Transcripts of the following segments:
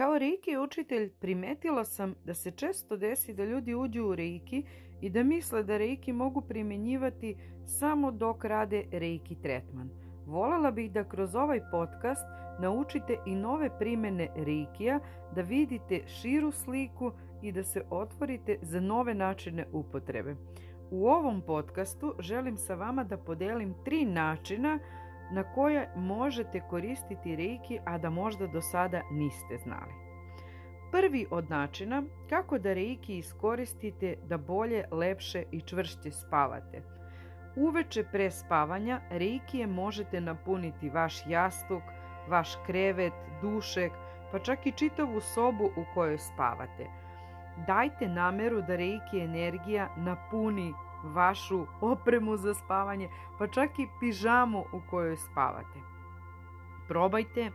Kao Riki učitelj primetila sam da se često desi da ljudi uđu u Reiki i da misle da Reiki mogu primjenjivati samo dok rade Reiki tretman. Voljela bih da kroz ovaj podcast naučite i nove primjene Reikija, da vidite širu sliku i da se otvorite za nove načine upotrebe. U ovom podcastu želim sa vama da podelim tri načina na koje možete koristiti reiki, a da možda do sada niste znali. Prvi od načina kako da reiki iskoristite da bolje, lepše i čvršće spavate. Uveče pre spavanja reikije možete napuniti vaš jastuk, vaš krevet, dušek, pa čak i čitavu sobu u kojoj spavate. Dajte nameru da reiki energija napuni vašu opremu za spavanje, pa čak i pižamu u kojoj spavate. Probajte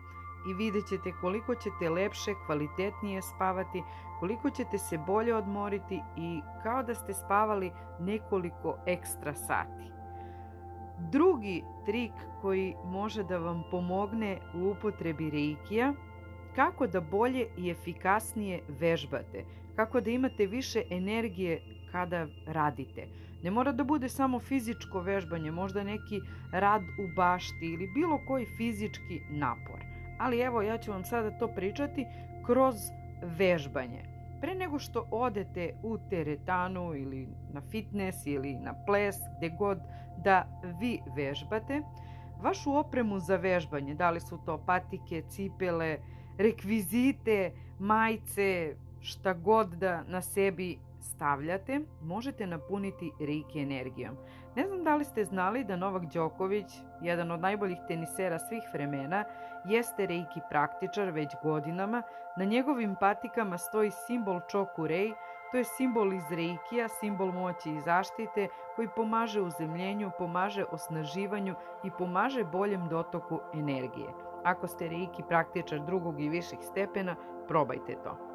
i vidjet ćete koliko ćete lepše, kvalitetnije spavati, koliko ćete se bolje odmoriti i kao da ste spavali nekoliko ekstra sati. Drugi trik koji može da vam pomogne u upotrebi reikija kako da bolje i efikasnije vežbate, kako da imate više energije kada radite. Ne mora da bude samo fizičko vežbanje, možda neki rad u bašti ili bilo koji fizički napor. Ali evo ja ću vam sada to pričati kroz vežbanje. Pre nego što odete u teretanu ili na fitness ili na ples, gde god da vi vežbate, vašu opremu za vežbanje, da li su to patike, cipele, rekvizite, majice, šta god da na sebi stavljate, možete napuniti Reiki energijom. Ne znam da li ste znali da Novak Đoković, jedan od najboljih tenisera svih vremena, jeste Reiki praktičar već godinama. Na njegovim patikama stoji simbol Čoku Rei, to je simbol iz Reikija, simbol moći i zaštite koji pomaže uzemljenju, pomaže osnaživanju i pomaže boljem dotoku energije. Ako ste Reiki praktičar drugog i viših stepena, probajte to.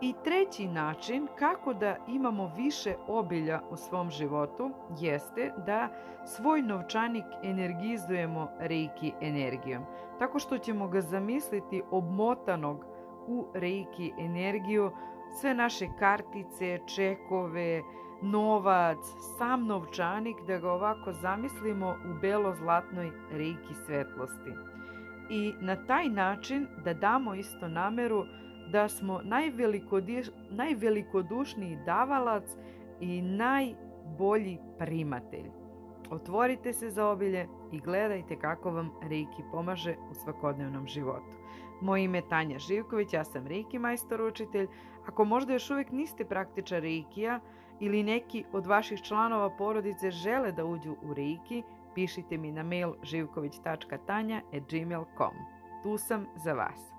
I treći način kako da imamo više obilja u svom životu jeste da svoj novčanik energizujemo reiki energijom. Tako što ćemo ga zamisliti obmotanog u reiki energiju, sve naše kartice, čekove, novac, sam novčanik da ga ovako zamislimo u belo-zlatnoj reiki svetlosti. I na taj način da damo isto nameru da smo najvelikodušniji davalac i najbolji primatelj. Otvorite se za obilje i gledajte kako vam Reiki pomaže u svakodnevnom životu. Moje ime je Tanja Živković, ja sam Reiki majstor učitelj. Ako možda još uvijek niste praktičar Reikija ili neki od vaših članova porodice žele da uđu u Reiki, pišite mi na mail živković.tanja.gmail.com. Tu sam za vas.